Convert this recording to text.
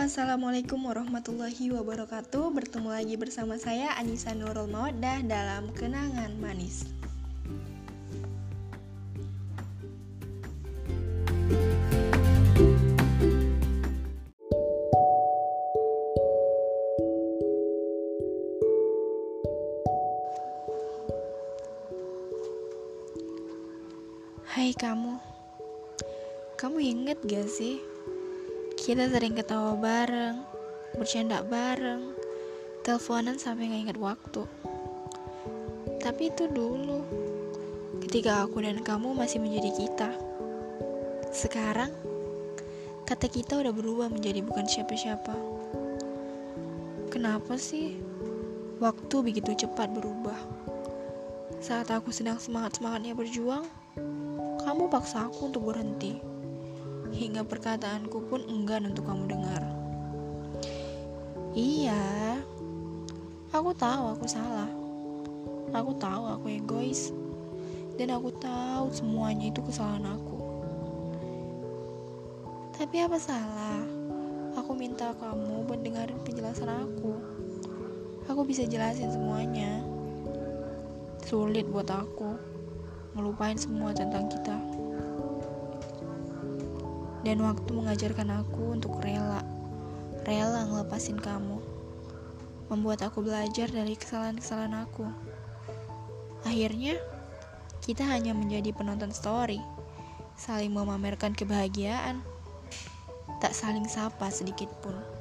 Assalamualaikum warahmatullahi wabarakatuh. Bertemu lagi bersama saya Anissa Nurul Mawaddah dalam Kenangan Manis. Hai kamu. Kamu inget gak sih Kita sering ketawa bareng Bercanda bareng Teleponan sampai gak inget waktu. Tapi itu dulu Ketika aku dan kamu masih menjadi kita. Sekarang Kata kita udah berubah menjadi bukan siapa-siapa. Kenapa sih Waktu begitu cepat berubah? Saat aku sedang semangat-semangatnya berjuang kamu paksa aku untuk berhenti. Hingga perkataanku pun enggan untuk kamu dengar. Iya, aku tahu aku salah. Aku tahu aku egois. Dan aku tahu semuanya itu kesalahan aku. Tapi apa salah? Aku minta kamu buat penjelasan aku. Aku bisa jelasin semuanya. Sulit buat aku ngelupain semua tentang kita. Dan waktu mengajarkan aku untuk rela, rela ngelepasin kamu. Membuat aku belajar dari kesalahan-kesalahan aku. Akhirnya, kita hanya menjadi penonton story, saling memamerkan kebahagiaan, tak saling sapa sedikit pun.